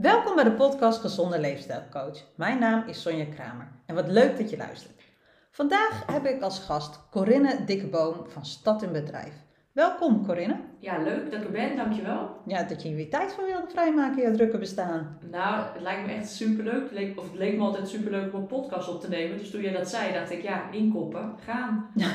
Welkom bij de podcast Gezonde Leefstijlcoach. Mijn naam is Sonja Kramer en wat leuk dat je luistert. Vandaag heb ik als gast Corinne Dikkeboom van Stad in Bedrijf. Welkom Corinne. Ja, leuk dat ik er ben, dankjewel. Ja, dat je hier weer tijd voor wilde vrijmaken in je drukke bestaan. Nou, het lijkt me echt superleuk. Het leek, of het leek me altijd superleuk om een podcast op te nemen. Dus toen jij dat zei, dacht ik, ja, inkoppen, gaan.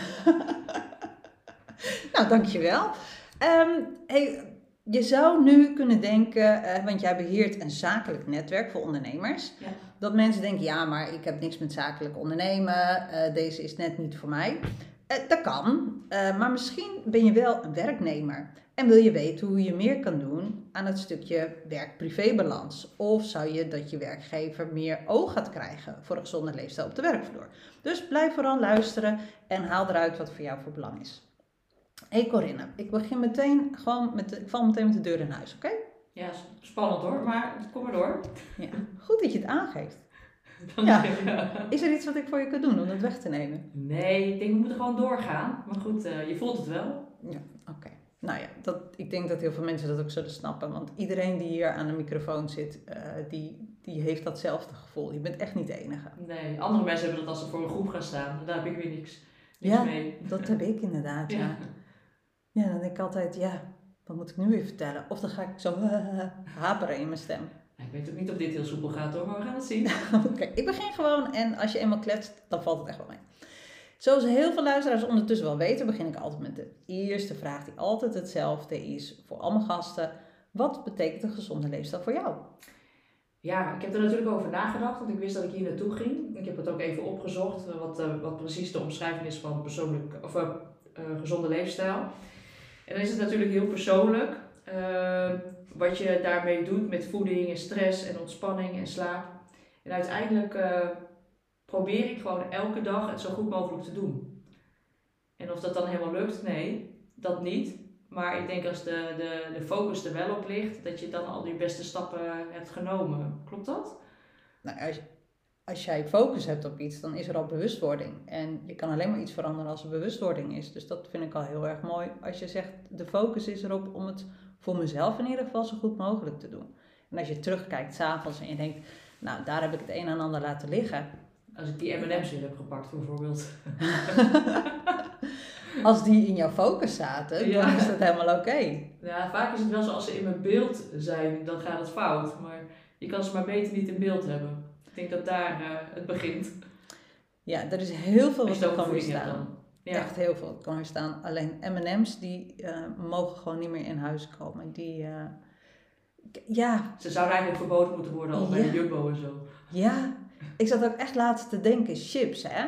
nou, dankjewel. Um, hey, je zou nu kunnen denken, uh, want jij beheert een zakelijk netwerk voor ondernemers. Ja. Dat mensen denken, ja, maar ik heb niks met zakelijk ondernemen. Uh, deze is net niet voor mij. Uh, dat kan, maar misschien ben je wel een werknemer. En wil je weten hoe je meer kan doen aan het stukje werk-privé-balans? Of zou je dat je werkgever meer oog gaat krijgen voor een gezonde leefstijl op de werkvloer? Dus blijf vooral luisteren en haal eruit wat voor jou voor belang is hey Corinne, ik begin meteen gewoon met de, ik val meteen met de deur in huis, oké? Ja, spannend hoor, maar kom maar door. Ja, goed dat je het aangeeft. ja. Is er iets wat ik voor je kan doen om het weg te nemen? Nee, ik denk we moeten gewoon doorgaan. Maar goed, uh, je voelt het wel. Ja, oké. Nou ja, dat, ik denk dat heel veel mensen dat ook zullen snappen. Want iedereen die hier aan de microfoon zit, uh, die, die heeft datzelfde gevoel. Je bent echt niet de enige. Nee, andere mensen hebben dat als ze voor een groep gaan staan. Daar heb ik weer niks, niks ja, mee. dat heb ik inderdaad, ja. ja. Ja, dan denk ik altijd, ja, wat moet ik nu weer vertellen? Of dan ga ik zo haperen in mijn stem. Ik weet ook niet of dit heel soepel gaat hoor, maar we gaan het zien. Oké, ik begin gewoon en als je eenmaal kletst, dan valt het echt wel mee. Zoals heel veel luisteraars ondertussen wel weten, begin ik altijd met de eerste vraag die altijd hetzelfde is voor al mijn gasten. Wat betekent een gezonde leefstijl voor jou? Ja, ik heb er natuurlijk over nagedacht, want ik wist dat ik hier naartoe ging. Ik heb het ook even opgezocht, wat, eh, wat precies de omschrijving is van persoonlijk, of, uh, gezonde leefstijl. En dan is het natuurlijk heel persoonlijk uh, wat je daarmee doet met voeding en stress en ontspanning en slaap. En uiteindelijk uh, probeer ik gewoon elke dag het zo goed mogelijk te doen. En of dat dan helemaal lukt, nee, dat niet. Maar ik denk als de, de, de focus er wel op ligt, dat je dan al die beste stappen hebt genomen. Klopt dat? Nou, als, als jij focus hebt op iets, dan is er al bewustwording. En je kan alleen maar iets veranderen als er bewustwording is. Dus dat vind ik al heel erg mooi. Als je zegt, de focus is erop om het voor mezelf in ieder geval zo goed mogelijk te doen. En als je terugkijkt s'avonds en je denkt, nou daar heb ik het een en ander laten liggen. Als ik die M&M's in heb gepakt bijvoorbeeld. als die in jouw focus zaten, dan is dat helemaal oké. Ja, vaak is het wel zo als ze in mijn beeld zijn, dan gaat het fout. Maar je kan ze maar beter niet in beeld hebben. Ik denk dat daar uh, het begint. Ja, er is heel veel wat er kan weerstaan. Ja. Echt heel veel kan er staan. Alleen M&M's die uh, mogen gewoon niet meer in huis komen. Die, uh, ja. Ze zouden eigenlijk verboden moeten worden al ja. bij Jumbo en zo. Ja, ik zat ook echt laatst te denken, chips hè.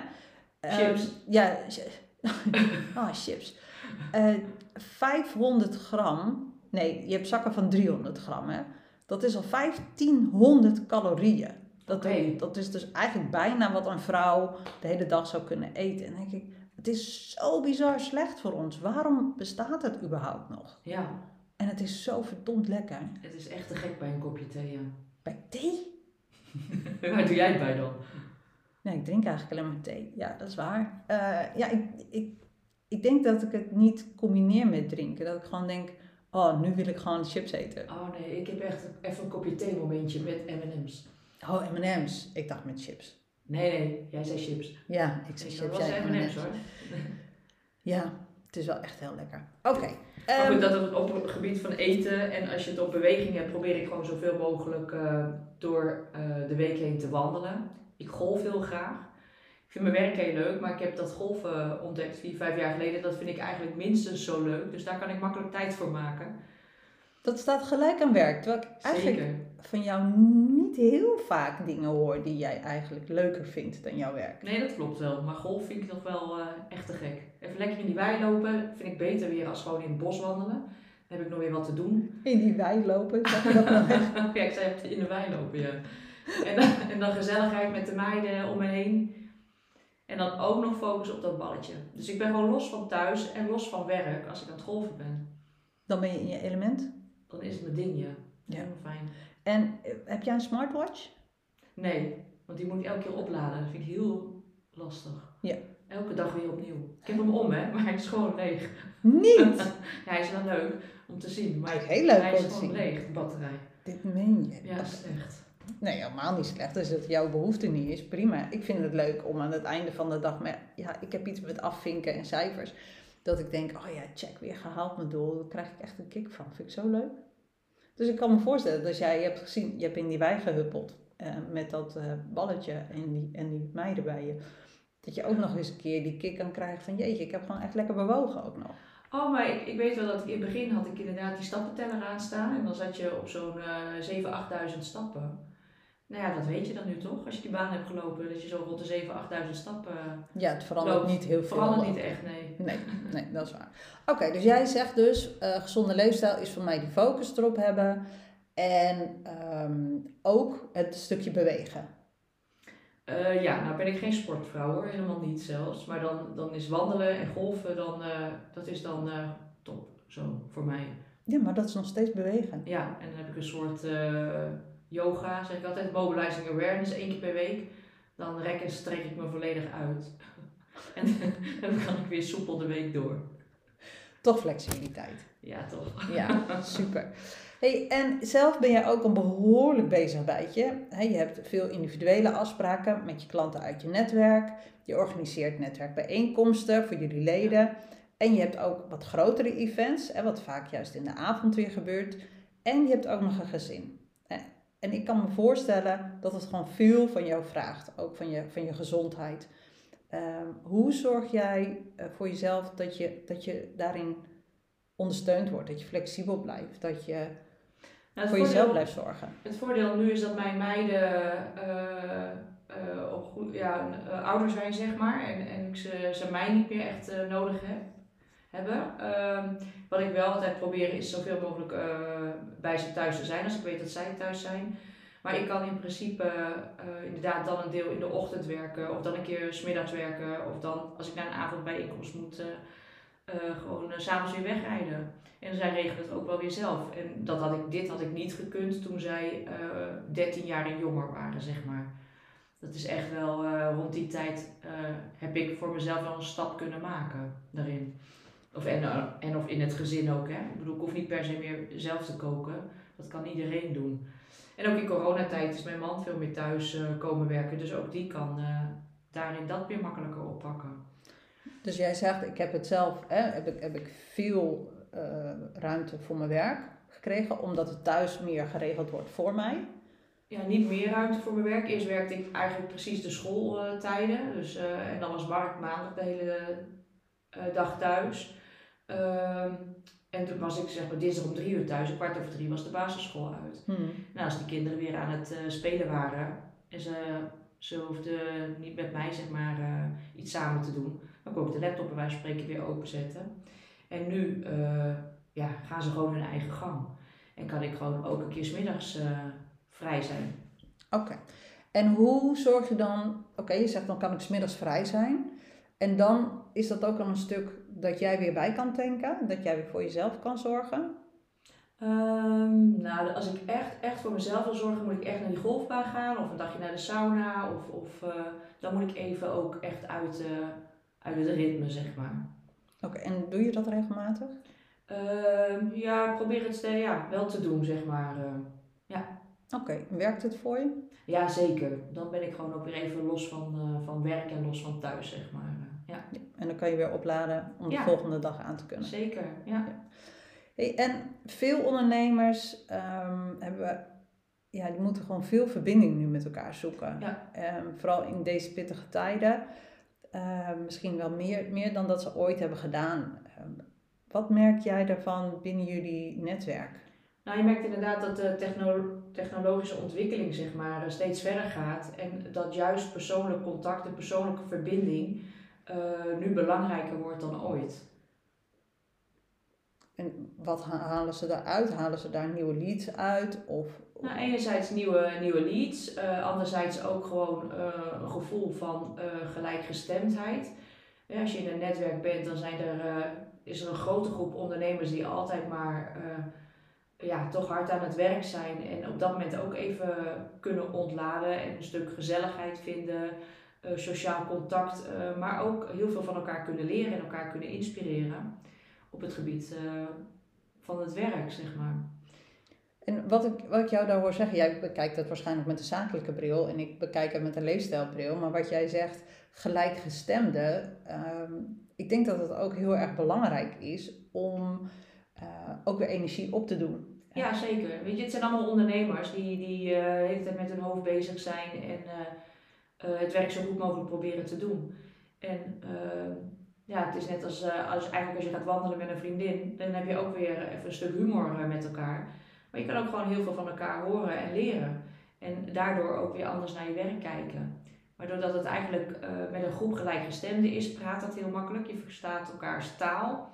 Chips? Um, ja, ah, chips. Uh, 500 gram, nee, je hebt zakken van 300 gram hè. Dat is al 1500 calorieën. Dat, okay. dat is dus eigenlijk bijna wat een vrouw de hele dag zou kunnen eten. En denk ik, het is zo bizar slecht voor ons. Waarom bestaat het überhaupt nog? Ja. En het is zo verdomd lekker. Het is echt te gek bij een kopje thee, ja. Bij thee? Waar doe jij het bij dan? Nee, ik drink eigenlijk alleen maar thee. Ja, dat is waar. Uh, ja, ik, ik, ik denk dat ik het niet combineer met drinken. Dat ik gewoon denk, oh, nu wil ik gewoon chips eten. Oh nee, ik heb echt even een kopje thee momentje met M&M's. Oh, M&M's. Ik dacht met chips. Nee, nee, jij zei chips. Ja, ik zei chips. Dat was M&M's hoor. Ja, het is wel echt heel lekker. Oké. Okay. Maar goed, dat het op het gebied van eten en als je het op beweging hebt, probeer ik gewoon zoveel mogelijk uh, door uh, de week heen te wandelen. Ik golf heel graag. Ik vind mijn werk heel leuk, maar ik heb dat golven ontdekt vier, vijf jaar geleden. Dat vind ik eigenlijk minstens zo leuk. Dus daar kan ik makkelijk tijd voor maken. Dat staat gelijk aan werk. Terwijl ik eigenlijk Zeker. Van jou niet heel vaak dingen hoor die jij eigenlijk leuker vindt dan jouw werk. Nee, dat klopt wel. Maar golf vind ik nog wel uh, echt te gek. Even lekker in die wei lopen vind ik beter weer als gewoon in het bos wandelen. Dan heb ik nog weer wat te doen. In die wei lopen? Zeg je dat ja, ik zei in de wei lopen, ja. En dan, en dan gezelligheid met de meiden om me heen. En dan ook nog focus op dat balletje. Dus ik ben gewoon los van thuis en los van werk als ik aan het golven ben. Dan ben je in je element? dan is het mijn ding, ja. ja. Fijn. En eh, heb jij een smartwatch? Nee, want die moet ik elke keer opladen. Dat vind ik heel lastig. Ja. Elke dag weer opnieuw. Ik heb hem om, hè, maar hij is gewoon leeg. Niet? ja, hij is wel leuk om te zien. Maar hij is heel leuk hij is gewoon leeg, de batterij. Dit meen je? Ja, slecht. Nee, helemaal niet slecht. Als het jouw behoefte niet is, prima. Ik vind het leuk om aan het einde van de dag, maar ja, ik heb iets met afvinken en cijfers. Dat ik denk, oh ja, check, weer gehaald mijn doel. Daar krijg ik echt een kick van. Vind ik zo leuk. Dus ik kan me voorstellen dat jij, je hebt gezien, je hebt in die wei gehuppeld. Uh, met dat uh, balletje en die, en die meiden bij je. Dat je ook nog eens een keer die kick kan krijgen van, jeetje, ik heb gewoon echt lekker bewogen ook nog. Oh, maar ik, ik weet wel dat in het begin had ik inderdaad die stappenteller aanstaan. En dan zat je op zo'n uh, 7.000, 8.000 stappen. Nou ja, dat weet je dan nu toch? Als je die baan hebt gelopen, dat je zo rond de 7.000, 8.000 stappen. Ja, het verandert niet heel veel. Verandert niet echt, nee. Nee, nee dat is waar. Oké, dus jij zegt dus: uh, gezonde leefstijl is voor mij die focus erop hebben. En um, ook het stukje bewegen. Uh, ja, nou ben ik geen sportvrouw hoor, helemaal niet zelfs. Maar dan, dan is wandelen en golven, dan, uh, dat is dan top, zo voor mij. Ja, maar dat is nog steeds bewegen. Ja, en dan heb ik een soort yoga, zeg ik altijd, mobilizing awareness, één keer per week. Dan rek en strek ik me volledig uit. En dan kan ik weer soepel de week door. Toch flexibiliteit. Ja, toch. Ja, super. Hey, en zelf ben jij ook een behoorlijk bezig bijtje. Hey, je hebt veel individuele afspraken met je klanten uit je netwerk. Je organiseert netwerkbijeenkomsten voor jullie leden. En je hebt ook wat grotere events, hè, wat vaak juist in de avond weer gebeurt. En je hebt ook nog een gezin. En ik kan me voorstellen dat het gewoon veel van jou vraagt, ook van je, van je gezondheid. Um, hoe zorg jij uh, voor jezelf dat je, dat je daarin ondersteund wordt, dat je flexibel blijft, dat je nou, voor jezelf blijft zorgen? Het voordeel nu is dat mijn meiden uh, uh, goed, ja, ouder zijn, zeg maar, en, en ze, ze mij niet meer echt nodig heb hebben. Ehm, wat ik wel altijd probeer is zoveel mogelijk bij ze thuis te zijn als ik weet dat zij thuis zijn. Maar ik kan in principe uh, inderdaad dan een deel in de ochtend werken of dan een keer smiddags werken of dan als ik naar een avondbijeenkomst moet uh, gewoon s s'avonds weer wegrijden. En zij regelen het ook wel weer zelf. En dat had ik, dit had ik niet gekund toen zij 13 jaar jonger waren, zeg maar. Dat is echt wel rond die tijd heb ik voor mezelf wel een stap kunnen maken daarin. Of en, eh, en of in het gezin ook. Hè. Ik bedoel, ik hoef niet per se meer zelf te koken. Dat kan iedereen doen. En ook in coronatijd is mijn man veel meer thuis uh, komen werken. Dus ook die kan uh, daarin dat weer makkelijker oppakken. Dus jij zegt, ik heb het zelf, hè, heb, ik, heb ik veel uh, ruimte voor mijn werk gekregen. Omdat het thuis meer geregeld wordt voor mij. Ja, niet meer ruimte voor mijn werk. Eerst werkte ik eigenlijk precies de schooltijden. Dus, en dan was Mark maandag de hele dag thuis. En toen was ik zeg maar dinsdag om drie uur thuis, een kwart over drie was de basisschool uit. Hmm. Nou, als die kinderen weer aan het uh, spelen waren en ze, ze hoefden niet met mij zeg maar uh, iets samen te doen, dan kon ik de laptop bij wijze van spreken weer openzetten. En nu uh, ja, gaan ze gewoon hun eigen gang. En kan ik gewoon ook een keer smiddags vrij zijn. Oké. En hoe zorg je dan, oké, je zegt dan kan ik smiddags vrij zijn. En dan is dat ook al een stuk dat jij weer bij kan tanken, dat jij weer voor jezelf kan zorgen? Um, nou, als ik echt, echt voor mezelf wil zorgen, moet ik echt naar die golfbaan gaan of een dagje naar de sauna. Of, of uh, dan moet ik even ook echt uit, uh, uit het ritme, zeg maar. Oké, en doe je dat regelmatig? Um, ja, probeer het ja, wel te doen, zeg maar. ja. Oké, werkt het voor je? Ja, zeker. Dan ben ik gewoon ook weer even los van, van werk en los van thuis, zeg maar. Ja. En dan kan je weer opladen om de volgende dag aan te kunnen. Zeker, ja. Hey, en veel ondernemers um, hebben, ja, die moeten gewoon veel verbinding nu met elkaar zoeken. Ja. Um, vooral in deze pittige tijden. Uh, misschien wel meer, meer dan dat ze ooit hebben gedaan. wat merk jij daarvan binnen jullie netwerk? Nou, je merkt inderdaad dat de techno technologische ontwikkeling zeg maar, steeds verder gaat. En dat juist persoonlijk contact en persoonlijke verbinding uh, nu belangrijker wordt dan ooit. En wat halen ze daaruit? Halen ze daar nieuwe leads uit? Of, Nou, enerzijds nieuwe, nieuwe leads, uh, anderzijds ook gewoon uh, een gevoel van gelijkgestemdheid. Ja, als je in een netwerk bent, dan zijn er, is er een grote groep ondernemers die altijd maar ja, toch hard aan het werk zijn en op dat moment ook even kunnen ontladen en een stuk gezelligheid vinden. Eh, sociaal contact, uh, maar ook heel veel van elkaar kunnen leren en elkaar kunnen inspireren op het gebied uh, van het werk, zeg maar. En wat ik, wat ik jou daar hoor zeggen, jij bekijkt het waarschijnlijk met een zakelijke bril en ik bekijk het met een leefstijlbril. Maar wat jij zegt, gelijkgestemde, um, ik denk dat het ook heel erg belangrijk is om uh, ook weer energie op te doen. Ja, zeker. Weet je, het zijn allemaal ondernemers die, die uh, de hele tijd met hun hoofd bezig zijn en uh, het werk zo goed mogelijk proberen te doen. En ehm, ja, het is net als, als, eigenlijk als je gaat wandelen met een vriendin, dan heb je ook weer even een stuk humor met elkaar. Maar je kan ook gewoon heel veel van elkaar horen en leren. En daardoor ook weer anders naar je werk kijken. Maar doordat het eigenlijk met een groep gelijkgestemden is, praat dat heel makkelijk. Je verstaat elkaars taal.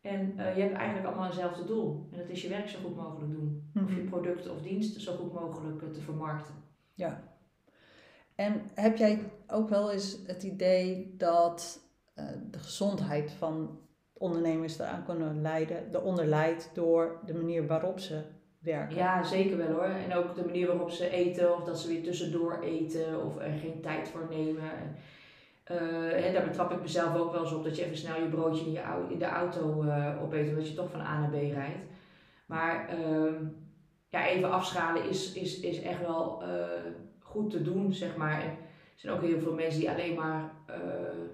En uh, je hebt eigenlijk allemaal hetzelfde doel. En dat is je werk zo goed mogelijk doen. Of je mhm. product of dienst zo goed mogelijk uh, te vermarkten. Ja. En heb jij ook wel eens het idee dat de gezondheid van ondernemers eraan kunnen leiden, eronder leidt door de manier waarop ze werken. Ja, zeker wel hoor. En ook de manier waarop ze eten, of dat ze weer tussendoor eten, of er geen tijd voor nemen. Uh, hè, daar betrap ik mezelf ook wel eens op dat je even snel je broodje in, je, de auto uh, opeet, omdat je toch van A naar B rijdt. Maar uh, ja, even afschalen is, is, is echt wel goed te doen, zeg maar. En er zijn ook heel veel mensen die alleen maar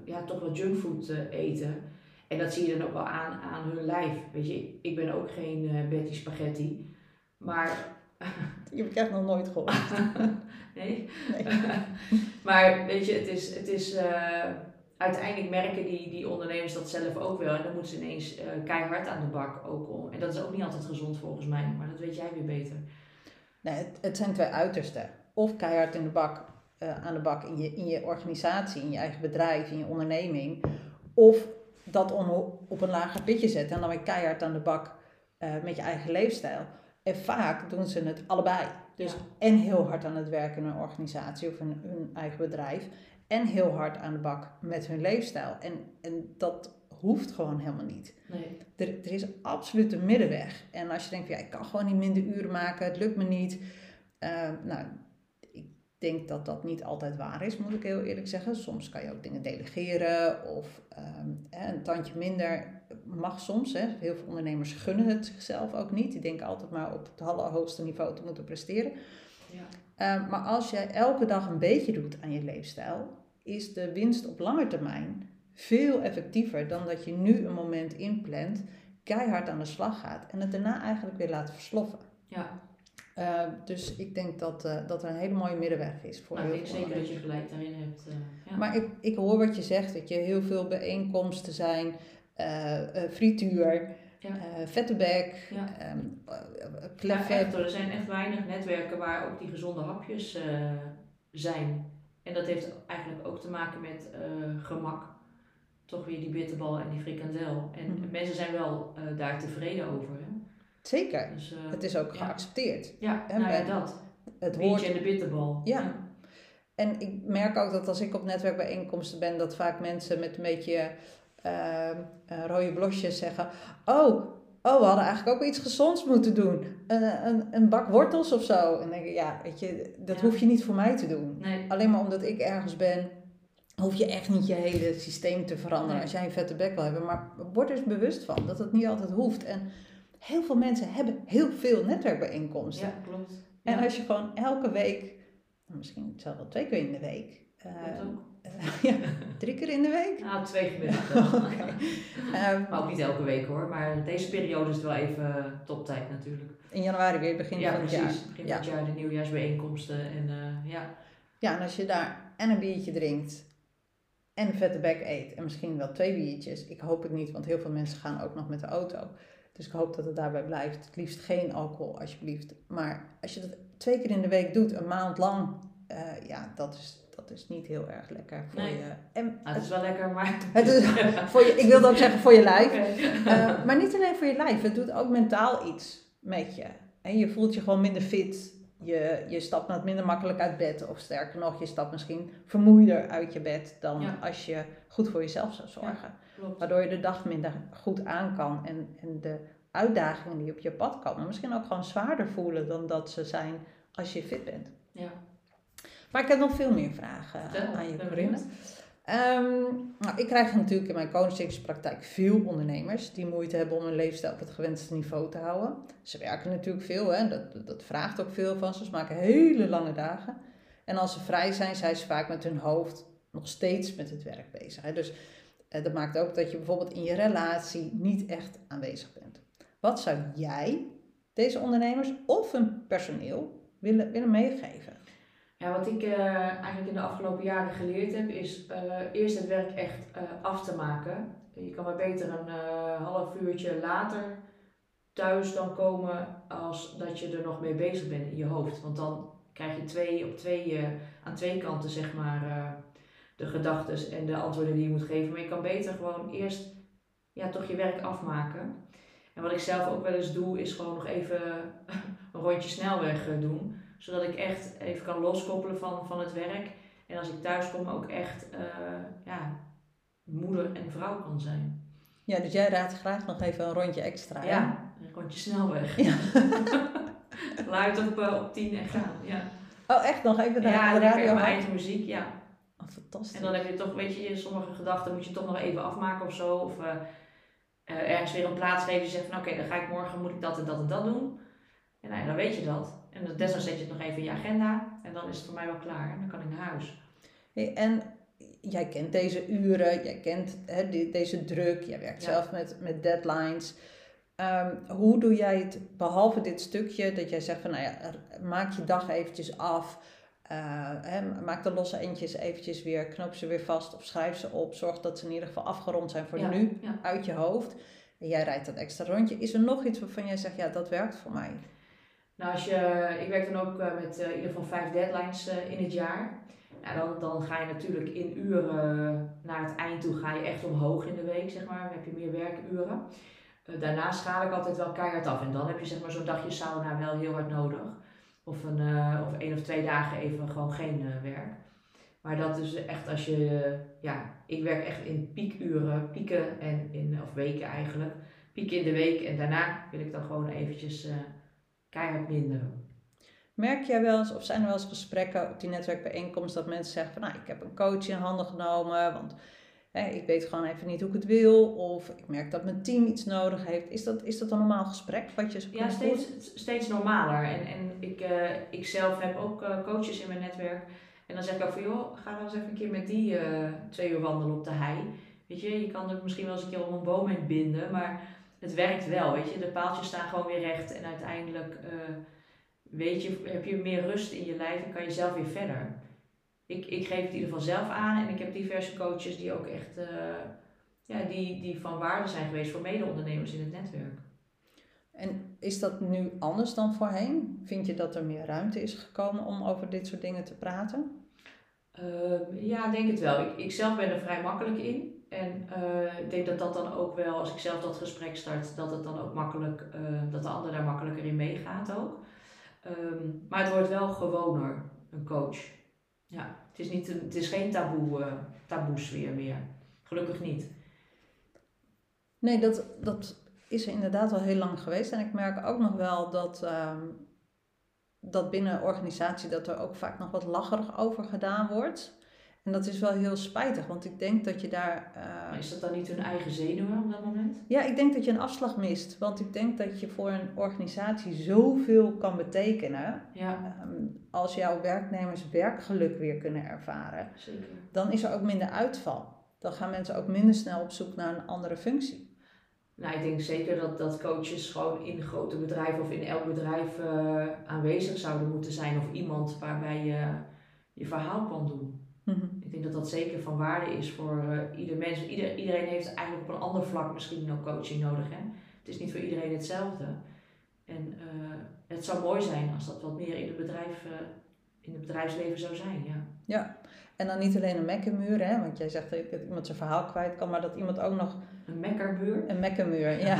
ja, toch wel junkfood eten. En dat zie je dan ook wel aan, aan hun lijf. Weet je, ik ben ook geen Betty Spaghetti. Maar. Je hebt echt nog nooit gehoord. nee. nee. maar weet je, het is. Het is uiteindelijk merken die, die ondernemers dat zelf ook wel. En dan moeten ze ineens uh, keihard aan de bak ook om. En dat is ook niet altijd gezond volgens mij, maar dat weet jij weer beter. Nee, het, het zijn twee uitersten. Of keihard in de bak, uh, aan de bak in je, in je organisatie, in je eigen bedrijf, in je onderneming. Of dat op een lager pitje zetten en dan weer keihard aan de bak met je eigen leefstijl. En vaak doen ze het allebei. Dus en heel hard aan het werken in een organisatie of in hun eigen bedrijf. En heel hard aan de bak met hun leefstijl. En, en dat hoeft gewoon helemaal niet. Nee. Er, er is absoluut een middenweg. En als je denkt, ja, ik kan gewoon niet minder uren maken, het lukt me niet. Uh, nou, denk dat dat niet altijd waar is, moet ik heel eerlijk zeggen. Soms kan je ook dingen delegeren of um, een tandje minder mag soms. Hè. Heel veel ondernemers gunnen het zichzelf ook niet. Die denken altijd maar op het allerhoogste niveau te moeten presteren. Ja. Ehm, maar als jij elke dag een beetje doet aan je leefstijl, is de winst op lange termijn veel effectiever dan dat je nu een moment inplant, keihard aan de slag gaat en het daarna eigenlijk weer laat versloffen. Ja. Uh, dus ik denk dat, uh, dat er een hele mooie middenweg is. Voor nou, ik zeker dat je gelijk daarin hebt. Uh, ja. Maar ik, ik hoor wat je zegt, dat je heel veel bijeenkomsten zijn uh, frituur, ja. vette bek, ja. um, ja, er zijn echt weinig netwerken waar ook die gezonde hapjes zijn. En dat heeft eigenlijk ook te maken met gemak. Toch weer die bitterbal en die frikandel. En mm -hmm. mensen zijn wel daar tevreden over. Zeker. Dus, het is ook geaccepteerd. Ja, nou ja, dat. Het woord en de bitterbal. Ja. En ik merk ook dat als ik op netwerkbijeenkomsten ben, dat vaak mensen met een beetje uh, rode blosjes zeggen: Oh, oh, we hadden eigenlijk ook iets gezonds moeten doen. Een, een, een bak wortels of zo. En dan denk ik: Ja, weet je, dat hoef je niet voor mij te doen. Nee. Alleen maar omdat ik ergens ben, hoef je echt niet je hele systeem te veranderen als jij een vette bek wil hebben. Maar word er eens bewust van dat het niet altijd hoeft. En heel veel mensen hebben heel veel netwerkbijeenkomsten. Ja, klopt. En als je gewoon elke week, misschien zelfs wel twee keer in de week. Uh, ja, drie keer in de week? Nou, twee gemiddeld. okay. um, maar ook niet elke week hoor. Maar deze periode is het wel even toptijd natuurlijk. In januari weer, begin ja, van het jaar. Begin van het jaar, de nieuwjaarsbijeenkomsten. En, uh, ja. ja, en als je daar en een biertje drinkt en een vette bek eet en misschien wel twee biertjes. Ik hoop het niet, want heel veel mensen gaan ook nog met de auto. Dus ik hoop dat het daarbij blijft. Het liefst geen alcohol, alsjeblieft. Maar als je dat twee keer in de week doet, een maand lang, uh, ja, dat is dat is niet heel erg lekker voor je. En nou, het is wel lekker, maar. Het is, voor je, ik wilde ook zeggen voor je lijf. Uh, maar niet alleen voor je lijf, het doet ook mentaal iets met je. En je voelt je gewoon minder fit. Je, je stapt net minder makkelijk uit bed. Of sterker nog, je stapt misschien vermoeider uit je bed dan als je goed voor jezelf zou zorgen. Ja, Waardoor je de dag minder goed aan kan. En, en de uitdagingen die op je pad komen misschien ook gewoon zwaarder voelen dan dat ze zijn als je fit bent. Ja. Maar ik heb nog veel meer vragen aan je, Corinne. Ehm, nou, ik krijg natuurlijk in mijn coachingspraktijk veel ondernemers die moeite hebben om hun leefstijl op het gewenste niveau te houden. Ze werken natuurlijk veel, hè? Dat, dat vraagt ook veel van ze. Ze maken hele lange dagen. En als ze vrij zijn, zijn ze vaak met hun hoofd nog steeds met het werk bezig. Hè? Dus eh, dat maakt ook dat je bijvoorbeeld in je relatie niet echt aanwezig bent. Wat zou jij deze ondernemers of hun personeel willen, willen meegeven? Ja, wat ik uh, eigenlijk in de afgelopen jaren geleerd heb, is uh, eerst het werk echt af te maken. Je kan maar beter een half uurtje later thuis dan komen als dat je er nog mee bezig bent in je hoofd. Want dan krijg je twee, op twee, aan twee kanten zeg maar de gedachten en de antwoorden die je moet geven. Maar je kan beter gewoon eerst ja, toch je werk afmaken. En wat ik zelf ook wel eens doe, is gewoon nog even een rondje snelweg doen zodat ik echt even kan loskoppelen van, van het werk. En als ik thuis kom ook echt uh, ja, moeder en vrouw kan zijn. Ja, dus jij raadt graag nog even een rondje extra. Ja, een rondje snelweg. Ja. Luid op, uh, op tien en gaan, ja. Oh, echt nog even naar ja, de radio? Ja, mijn eigen muziek, ja. Fantastisch. En dan heb je toch, weet je, sommige gedachten moet je toch nog even afmaken of zo. Of uh, ergens weer een plaats geven. Je zegt van oké, dan ga ik morgen, moet ik dat en dat en dat doen. En nou, dan weet je dat. En desnoods zet je het nog even in je agenda en dan is het voor mij wel klaar en dan kan ik naar huis. Hey, en jij kent deze uren, jij kent hè, deze druk, jij werkt zelf met, met deadlines. Um, hoe doe jij het, behalve dit stukje, dat jij zegt van nou ja, maak je dag eventjes af, uh, hè, maak de losse eindjes eventjes weer, knoop ze weer vast of schrijf ze op, zorg dat ze in ieder geval afgerond zijn voor nu, uit je hoofd. En jij rijdt dat extra rondje. Is er nog iets waarvan jij zegt, ja, dat werkt voor mij? Nou, als je, ik werk dan ook eh, met uh, in ieder geval vijf deadlines uh, in het jaar. Ja, dan, dan ga je natuurlijk in uren naar het eind toe ga je echt omhoog in de week, zeg maar. Dan heb je meer werkuren. daarna schaal ik altijd wel keihard af. En dan heb je zeg maar zo'n dagje sauna wel heel hard nodig. Of, een, of één of twee dagen even gewoon geen werk. Maar dat is echt als je, ja, ik werk echt in piekuren, pieken en in, of weken eigenlijk. Pieken in de week en daarna wil ik dan gewoon eventjes keihard minder. Merk jij wel eens, of zijn er wel eens gesprekken op die netwerkbijeenkomst dat mensen zeggen van nou, ik heb een coach in handen genomen, want hè, ik weet gewoon even niet hoe ik het wil, of ik merk dat mijn team iets nodig heeft. Is dat, is dat een normaal gesprek wat je Ja, steeds, steeds normaler. En, en ik, uh, ik zelf heb ook uh, coaches in mijn netwerk. En dan zeg ik ook van joh, ga dan eens even een keer met die uh, twee uur wandelen op de hei. Weet je, je kan er misschien wel eens een keer om een boom heen binden, maar het werkt wel, weet je. De paaltjes staan gewoon weer recht en uiteindelijk weet je, heb je meer rust in je lijf en kan je zelf weer verder. Ik, ik geef het in ieder geval zelf aan en ik heb diverse coaches die ook echt uh, ja, die, die van waarde zijn geweest voor mede-ondernemers in het netwerk. En is dat nu anders dan voorheen? Vind je dat er meer ruimte is gekomen om over dit soort dingen te praten? Uh, ja, denk het wel. Ik, ik zelf ben er vrij makkelijk in. En uh, ik denk dat dat dan ook wel, als ik zelf dat gesprek start, dat het dan ook makkelijk, uh, dat de ander daar makkelijker in meegaat ook. Um, maar het wordt wel gewoner, een coach. Ja, het is, niet, het is geen taboe, uh, sfeer meer. Gelukkig niet. Nee, dat, dat is er inderdaad al heel lang geweest. En ik merk ook nog wel dat, um, dat binnen organisatie dat er ook vaak nog wat lacherig over gedaan wordt. En dat is wel heel spijtig, want ik denk dat je daar. Uh, is dat dan niet hun eigen zenuwen op dat moment? Ja, ik denk dat je een afslag mist. Want ik denk dat je voor een organisatie zoveel kan betekenen. Ja. Um, als jouw werknemers werkgeluk weer kunnen ervaren. Zeker. Dan is er ook minder uitval. Dan gaan mensen ook minder snel op zoek naar een andere functie. Nou, ik denk zeker dat, dat coaches gewoon in grote bedrijven of in elk bedrijf uh, aanwezig zouden moeten zijn. Of iemand waarbij je je verhaal kan doen. Ik denk dat dat zeker van waarde is voor uh, ieder mens. Ieder, iedereen heeft eigenlijk op een ander vlak misschien ook coaching nodig. Hè? Het is niet voor iedereen hetzelfde. En uh, het zou mooi zijn als dat wat meer in het, bedrijf, uh, in het bedrijfsleven zou zijn. Ja. ja, en dan niet alleen een mekkermuur, hè? want jij zegt dat iemand zijn verhaal kwijt kan, maar dat iemand ook nog. Een mekkermuur? Een mekkermuur, ja.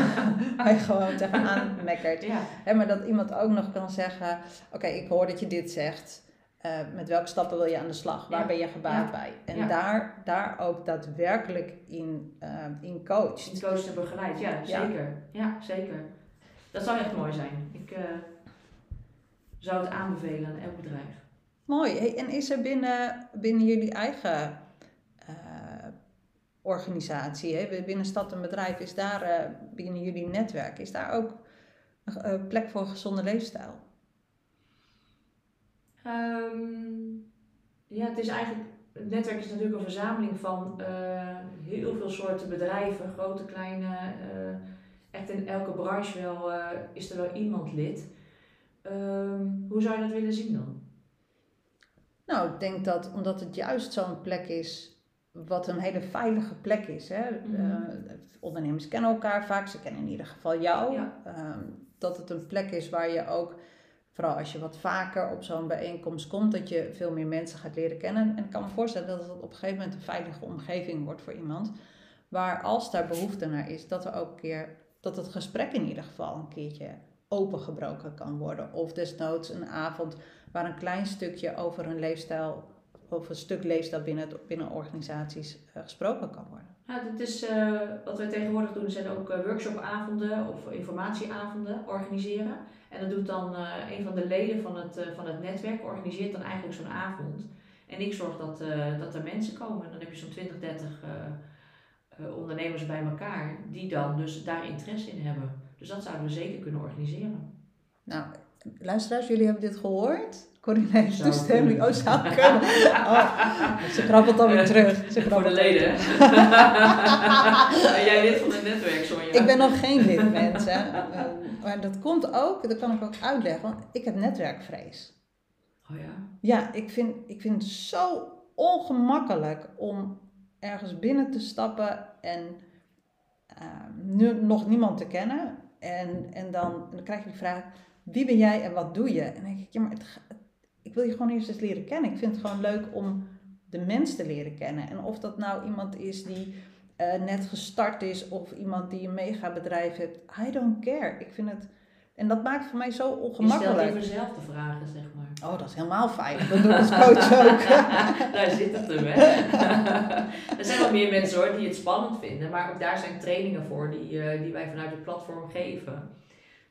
Hij gewoon tegenaan mekkert. Ja. Hè, maar dat iemand ook nog kan zeggen: Oké, ik hoor dat je dit zegt. Uh, met welke stappen wil je aan de slag? Waar ben je gebaat bij? En daar, daar ook daadwerkelijk in, uh, in coacht. In coach en begeleid, ja, zeker. Ja. zeker. Dat zou echt mooi zijn. Ik uh, zou het aanbevelen aan elk bedrijf. Mooi. Hey, en is er binnen, binnen jullie eigen organisatie, hè? binnen stad en bedrijf, is daar, binnen jullie netwerk, is daar ook een plek voor een gezonde leefstijl? Um, ja, het is eigenlijk, het netwerk is natuurlijk een verzameling van uh, heel veel soorten bedrijven, grote, kleine, uh, echt in elke branche wel, uh, is er wel iemand lid. Um, hoe zou je dat willen zien dan? Nou, ik denk dat omdat het juist zo'n plek is wat een hele veilige plek is. Hè? Mm -hmm. ondernemers kennen elkaar vaak, ze kennen in ieder geval jou. Ja. Um, dat het een plek is waar je ook, vooral als je wat vaker op zo'n bijeenkomst komt, dat je veel meer mensen gaat leren kennen. En ik kan me voorstellen dat het op een gegeven moment een veilige omgeving wordt voor iemand. Waar als daar behoefte naar is, dat er ook een keer, dat het gesprek in ieder geval een keertje opengebroken kan worden. Of desnoods een avond waar een klein stukje over een leefstijl of een stuk leefstijl binnen, binnen organisaties uh, gesproken kan worden. Ja, dit is uh, wat wij tegenwoordig doen, zijn ook uh, workshopavonden of informatieavonden organiseren. En dat doet dan een van de leden van het, van het netwerk, organiseert dan eigenlijk zo'n avond. En ik zorg dat, dat er mensen komen. Dan heb je zo'n 20, 30 ondernemers bij elkaar die dan dus daar interesse in hebben. Dus dat zouden we zeker kunnen organiseren. Nou, luisteraars, jullie hebben dit gehoord. Corinne heeft toestemming. Oh, zou kunnen. Oh, ze krabbelt dan weer terug. Ze Voor de leden. ben jij lid van het netwerk, Sonja? Ik ben nog geen lid, mensen. maar dat komt ook, dat kan ik ook uitleggen, want ik heb netwerkvrees. Oh ja? Ja, ik vind, ik vind het zo ongemakkelijk om ergens binnen te stappen en uh, nu nog niemand te kennen. En, en dan, dan krijg je de vraag, wie ben jij en wat doe je? En dan denk ik, ja, maar het, ik wil je gewoon eerst eens leren kennen. Ik vind het gewoon leuk om de mens te leren kennen. En of dat nou iemand is die uh, net gestart is of iemand die een mega bedrijf heeft, I don't care. Ik vind het. En dat maakt voor mij zo ongemakkelijk. Je stelt even zelf de vragen, zeg maar. Oh, dat is helemaal fijn. Dat doe ik als coach ook. daar zit het hem, hè. er zijn wel meer mensen hoor die het spannend vinden. Maar ook daar zijn trainingen voor die, uh, die wij vanuit het platform geven.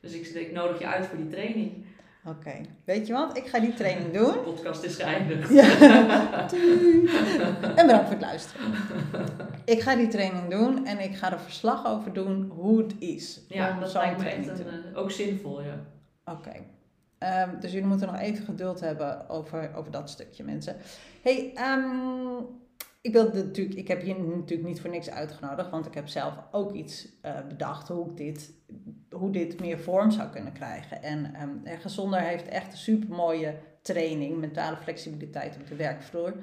Dus ik, ik nodig je uit voor die training. Oké, weet je wat? Ik ga die training doen. De podcast is geëindigd. Ja. en bedankt voor het luisteren. Ik ga die training doen en ik ga er verslag over doen hoe het is. Ja, dat lijkt me echt een, eh, ook zinvol, ja. Oké. Um, dus jullie moeten nog even geduld hebben over, over dat stukje, mensen. hey, um, ik, wilde natuurlijk, ik heb je natuurlijk niet voor niks uitgenodigd, want ik heb zelf ook iets uh, bedacht hoe, ik dit, hoe dit meer vorm zou kunnen krijgen. En um, Gezonder heeft echt een supermooie training, mentale flexibiliteit op de werkvloer.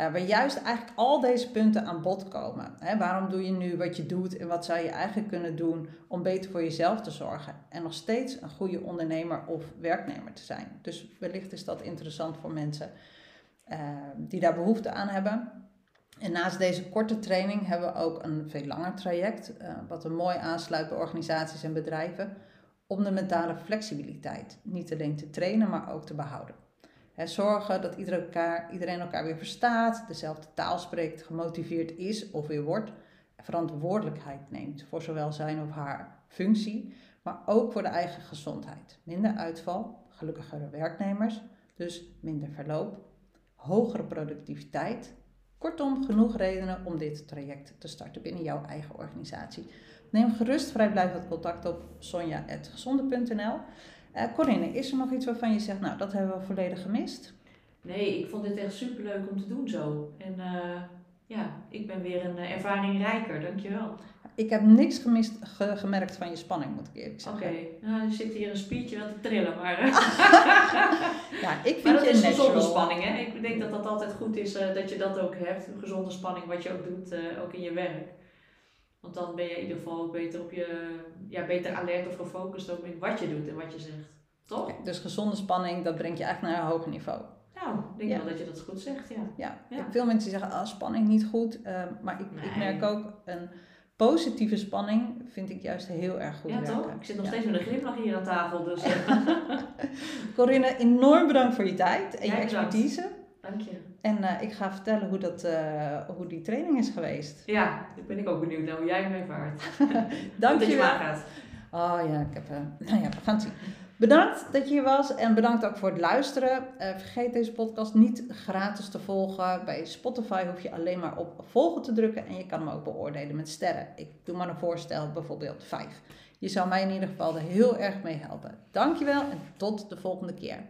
Uh, waar juist eigenlijk al deze punten aan bod komen. Hè, waarom doe je nu wat je doet en wat zou je eigenlijk kunnen doen om beter voor jezelf te zorgen? En nog steeds een goede ondernemer of werknemer te zijn. Dus wellicht is dat interessant voor mensen uh, die daar behoefte aan hebben. En naast deze korte training hebben we ook een veel langer traject, uh, wat er mooi aansluit bij organisaties en bedrijven, om de mentale flexibiliteit niet alleen te trainen, maar ook te behouden. Zorgen dat elkaar, iedereen elkaar weer verstaat, dezelfde taal spreekt, gemotiveerd is of weer wordt, verantwoordelijkheid neemt voor zowel zijn of haar functie, maar ook voor de eigen gezondheid. Minder uitval, gelukkigere werknemers, dus minder verloop, hogere productiviteit Kortom, genoeg redenen om dit traject te starten binnen jouw eigen organisatie. Neem gerust vrijblijvend contact op sonja.gezonde.nl. Uh, Corinne, is er nog iets waarvan je zegt, nou dat hebben we volledig gemist? Nee, ik vond dit echt superleuk om te doen zo. En uh, ja, ik ben weer een uh, ervaring rijker, dankjewel. Ik heb niks gemist, ge, gemerkt van je spanning, moet ik eerlijk zeggen. Oké, okay. nou, er zit hier een spiertje wel te trillen, maar... ja, ik vind maar dat je is gezonde spanning, hè? Ik denk dat dat altijd goed is, uh, dat je dat ook hebt. Een gezonde spanning, wat je ook doet, uh, ook in je werk. Want dan ben je in ieder geval ook beter, op je, ja, beter alert of gefocust in wat je doet en wat je zegt. Toch? Okay, dus gezonde spanning, dat brengt je eigenlijk naar een hoger niveau. Nou, ik denk ja. wel dat je dat goed zegt, ja. Ja, ja. veel mensen die zeggen, ah, spanning niet goed. Uh, maar ik, nee. ik merk ook een positieve spanning vind ik juist heel erg goed ja, werken. Toch? Ik zit nog steeds met een glimlach hier aan tafel. Dus. Corinne, enorm bedankt voor je tijd en je expertise. Dank je. En uh, ik ga vertellen hoe, dat, uh, hoe die training is geweest. Ja, daar ben ik ook benieuwd naar hoe jij hem ervaart. Dank je wel. Oh ja, ik heb, uh, nou ja, we gaan het zien. Bedankt dat je hier was en bedankt ook voor het luisteren. Uh, vergeet deze podcast niet gratis te volgen. Bij Spotify hoef je alleen maar op volgen te drukken en je kan hem ook beoordelen met sterren. Ik doe maar een voorstel, bijvoorbeeld 5. Je zou mij in ieder geval er heel erg mee helpen. Dankjewel en tot de volgende keer.